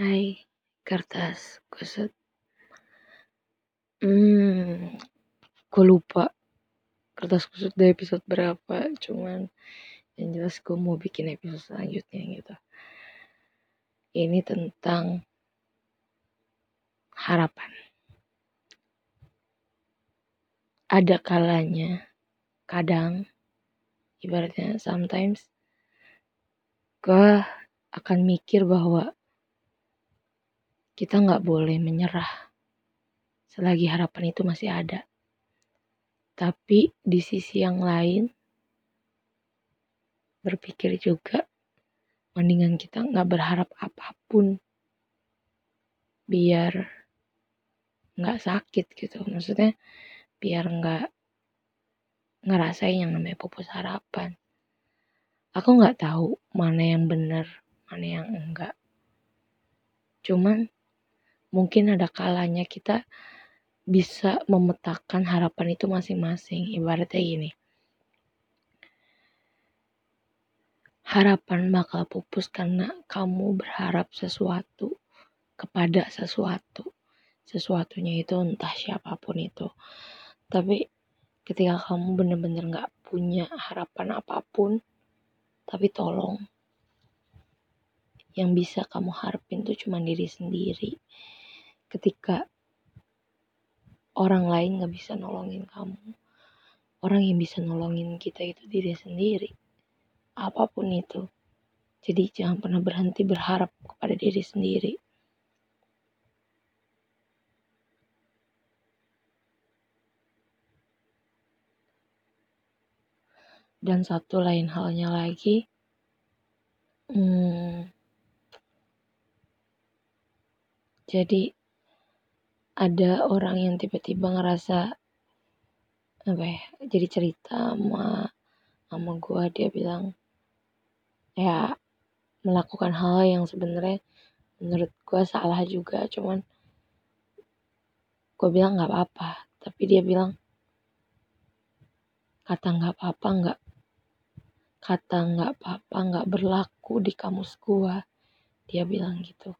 Hai, kertas kusut. Hmm, gue lupa kertas kusut di episode berapa, cuman yang jelas gue mau bikin episode selanjutnya gitu. Ini tentang harapan. Ada kalanya, kadang, ibaratnya sometimes, gue akan mikir bahwa kita nggak boleh menyerah selagi harapan itu masih ada. Tapi di sisi yang lain, berpikir juga mendingan kita nggak berharap apa pun biar nggak sakit gitu. Maksudnya biar nggak ngerasain yang namanya pupus harapan. Aku nggak tahu mana yang benar, mana yang enggak. Cuman mungkin ada kalanya kita bisa memetakan harapan itu masing-masing. Ibaratnya gini. Harapan bakal pupus karena kamu berharap sesuatu kepada sesuatu. Sesuatunya itu entah siapa pun itu. Tapi ketika kamu bener-bener gak punya harapan apa pun, tapi tolong yang bisa kamu harapin tuh cuma diri sendiri ketika orang lain gak bisa nolongin kamu orang yang bisa nolongin kita itu diri sendiri apa pun itu. Jadi jangan pernah berhenti berharap kepada diri sendiri. Dan satu lain halnya lagi hmm, jadi ada orang yang tiba-tiba ngerasa apa ya jadi cerita sama sama gue dia bilang ya melakukan hal yang sebenarnya menurut gue salah juga cuman gue bilang nggak apa-apa. Tapi dia bilang kata nggak apa-apa nggak kata nggak apa-apa nggak berlaku di kamus gue dia bilang gitu.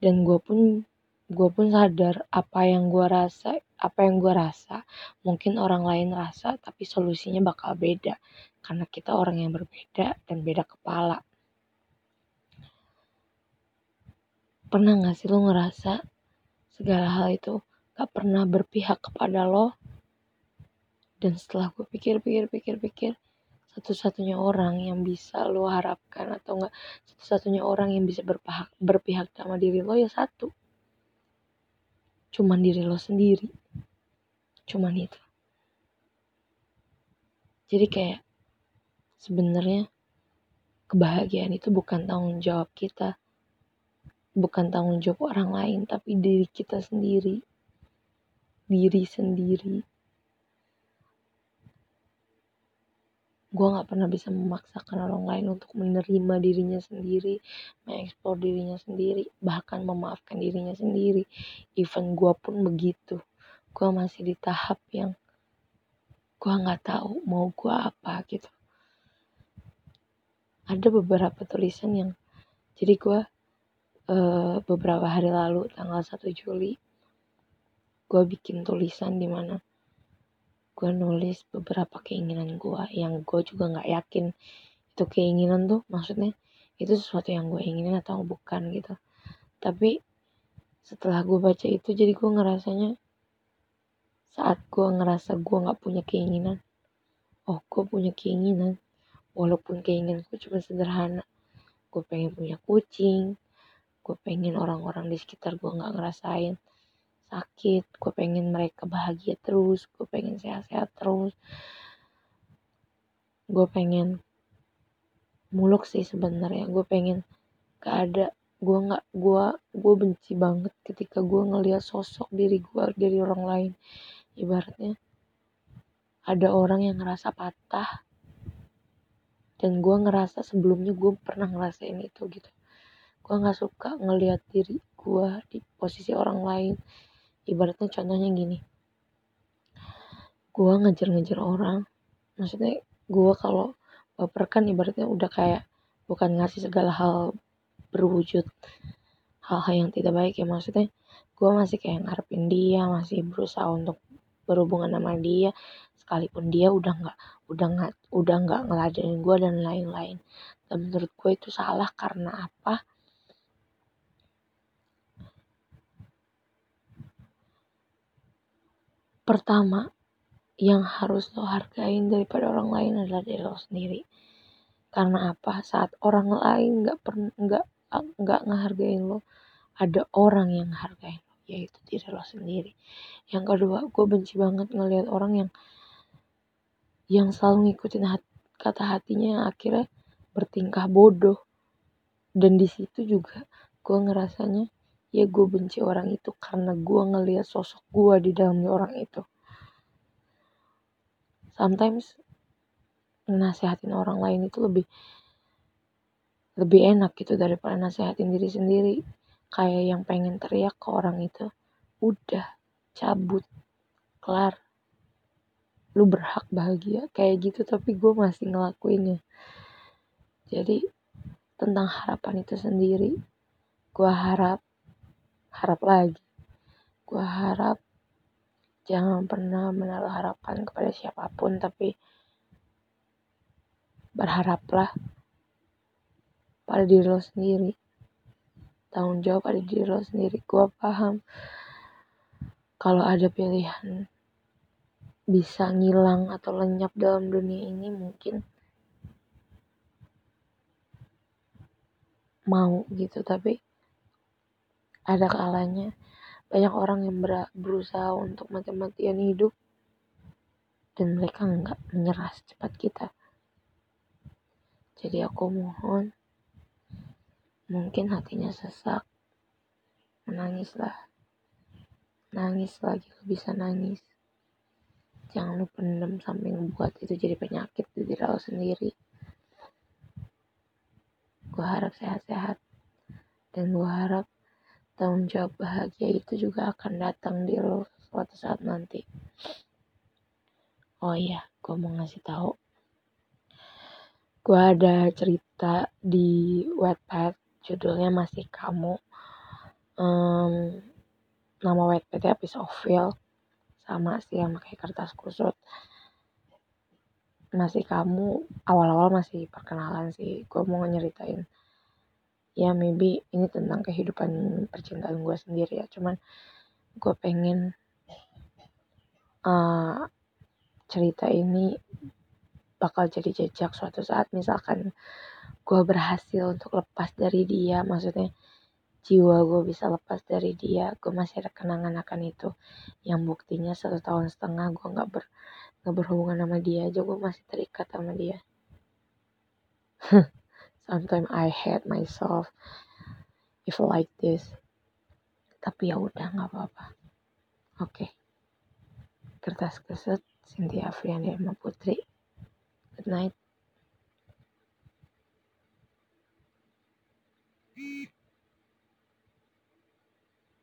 Dan gue pun gue pun sadar apa yang gue rasa apa yang gue rasa mungkin orang lain rasa tapi solusinya bakal beda. Karena kita orang yang berbeda dan beda kepala. Pernah gak sih lo ngerasa segala hal itu gak pernah berpihak kepada lo? Dan setelah gue pikir-pikir pikir-pikir satu-satunya orang yang bisa lo harapkan atau enggak satu-satunya orang yang bisa berpihak berpihak sama diri lo ya satu cuman diri lo sendiri. Cuman itu. Jadi kayak sebenarnya kebahagiaan itu bukan tanggung jawab kita. Bukan tanggung jawab orang lain tapi diri kita sendiri. Diri sendiri gue nggak pernah bisa memaksakan orang lain untuk menerima dirinya sendiri, mengeksplor dirinya sendiri, bahkan memaafkan dirinya sendiri. Even gue pun begitu, gue masih di tahap yang gue nggak tahu mau gue apa gitu. Ada beberapa tulisan yang jadi gue uh, beberapa hari lalu tanggal 1 Juli gue bikin tulisan di mana gue nulis beberapa keinginan gue yang gue juga nggak yakin itu keinginan tuh maksudnya itu sesuatu yang gue inginin atau bukan gitu. Tapi setelah gue baca itu jadi gue ngerasanya saat gue ngerasa gue nggak punya keinginan oh gue punya keinginan. Walaupun keinginan gue cuma sederhana gue pengen punya kucing gue pengen orang-orang di sekitar gue nggak ngerasain sakit gue pengen mereka bahagia terus gue pengen sehat-sehat terus. Gue pengen muluk sih sebenarnya gue pengen gak ada gue nggak gue gue benci banget ketika gue ngeliat sosok diri gue dari orang lain. Ibaratnya ada orang yang ngerasa patah dan gue ngerasa sebelumnya gue pernah ngerasain itu gitu. Gue nggak suka ngeliat diri gue di posisi orang lain ibaratnya contohnya gini. Gue ngejar-ngejar orang. Maksudnya gue kalau baper kan ibaratnya udah kayak bukan ngasih segala hal berwujud hal-hal yang tidak baik ya. Maksudnya gue masih kayak ngarepin dia masih berusaha untuk berhubungan sama dia. Sekalipun dia udah nggak udah nggak udah nggak ngeladenin gue dan lain-lain. Dan menurut gue itu salah karena apa pertama yang harus lo hargain daripada orang lain adalah diri lo sendiri. Karena apa? Saat orang lain nggak pernah nggak nggak ngehargain lo ada orang yang ngehargain lo yaitu diri lo sendiri. Yang kedua gue benci banget ngelihat orang yang yang selalu ngikutin hat, kata hatinya yang akhirnya bertingkah bodoh. Dan di situ juga gue ngerasanya ya gue benci orang itu karena gue ngelihat sosok gue di dalamnya orang itu. Sometimes nasehatin orang lain itu lebih lebih enak gitu daripada nasehatin diri sendiri. Kayak yang pengen teriak ke orang itu udah cabut kelar. Lu berhak bahagia. Kayak gitu tapi gue masih ngelakuinnya. Jadi tentang harapan itu sendiri gue harap harap lagi. Gue harap jangan pernah menaruh harapan kepada siapa pun tapi berharaplah pada diri lo sendiri. Tanggung jawab pada diri lo sendiri. Gue paham kalau ada pilihan bisa ngilang atau lenyap dalam dunia ini mungkin mau gitu tapi ada kalanya. Banyak orang yang berusaha untuk mati-matian hidup dan mereka nggak menyerah secepat kita. Jadi aku mohon mungkin hatinya sesak menangislah. Nangis lagi bisa nangis. Jangan lu pendem sampai ngebuat itu jadi penyakit di diri lo sendiri. Gue harap sehat-sehat. Dan gue harap tanggung jawab bahagia itu juga akan datang di lo suatu saat nanti. Oh iya gue mau ngasih tahu. Gue ada cerita di Wattpad judulnya masih kamu. Um, nama Wattpadnya Feel sama sih sama kayak kertas kusut. Masih kamu awal-awal masih perkenalan sih. Gue mau nyeritain ya maybe ini tentang kehidupan percintaan gue sendiri ya. Cuman gue pengen uh, cerita ini bakal jadi jejak suatu saat. Misalkan gue berhasil untuk lepas dari dia maksudnya jiwa gue bisa lepas dari dia gue masih ada kenangan akan itu. Yang buktinya satu tahun setengah gue nggak ber nggak berhubungan sama dia aja gue masih terikat sama dia sometimes I hate myself if like this. Tapi ya udah nggak apa-apa. Oke. Okay. kertas keset Cynthia Afriani Irma Putri. Good night.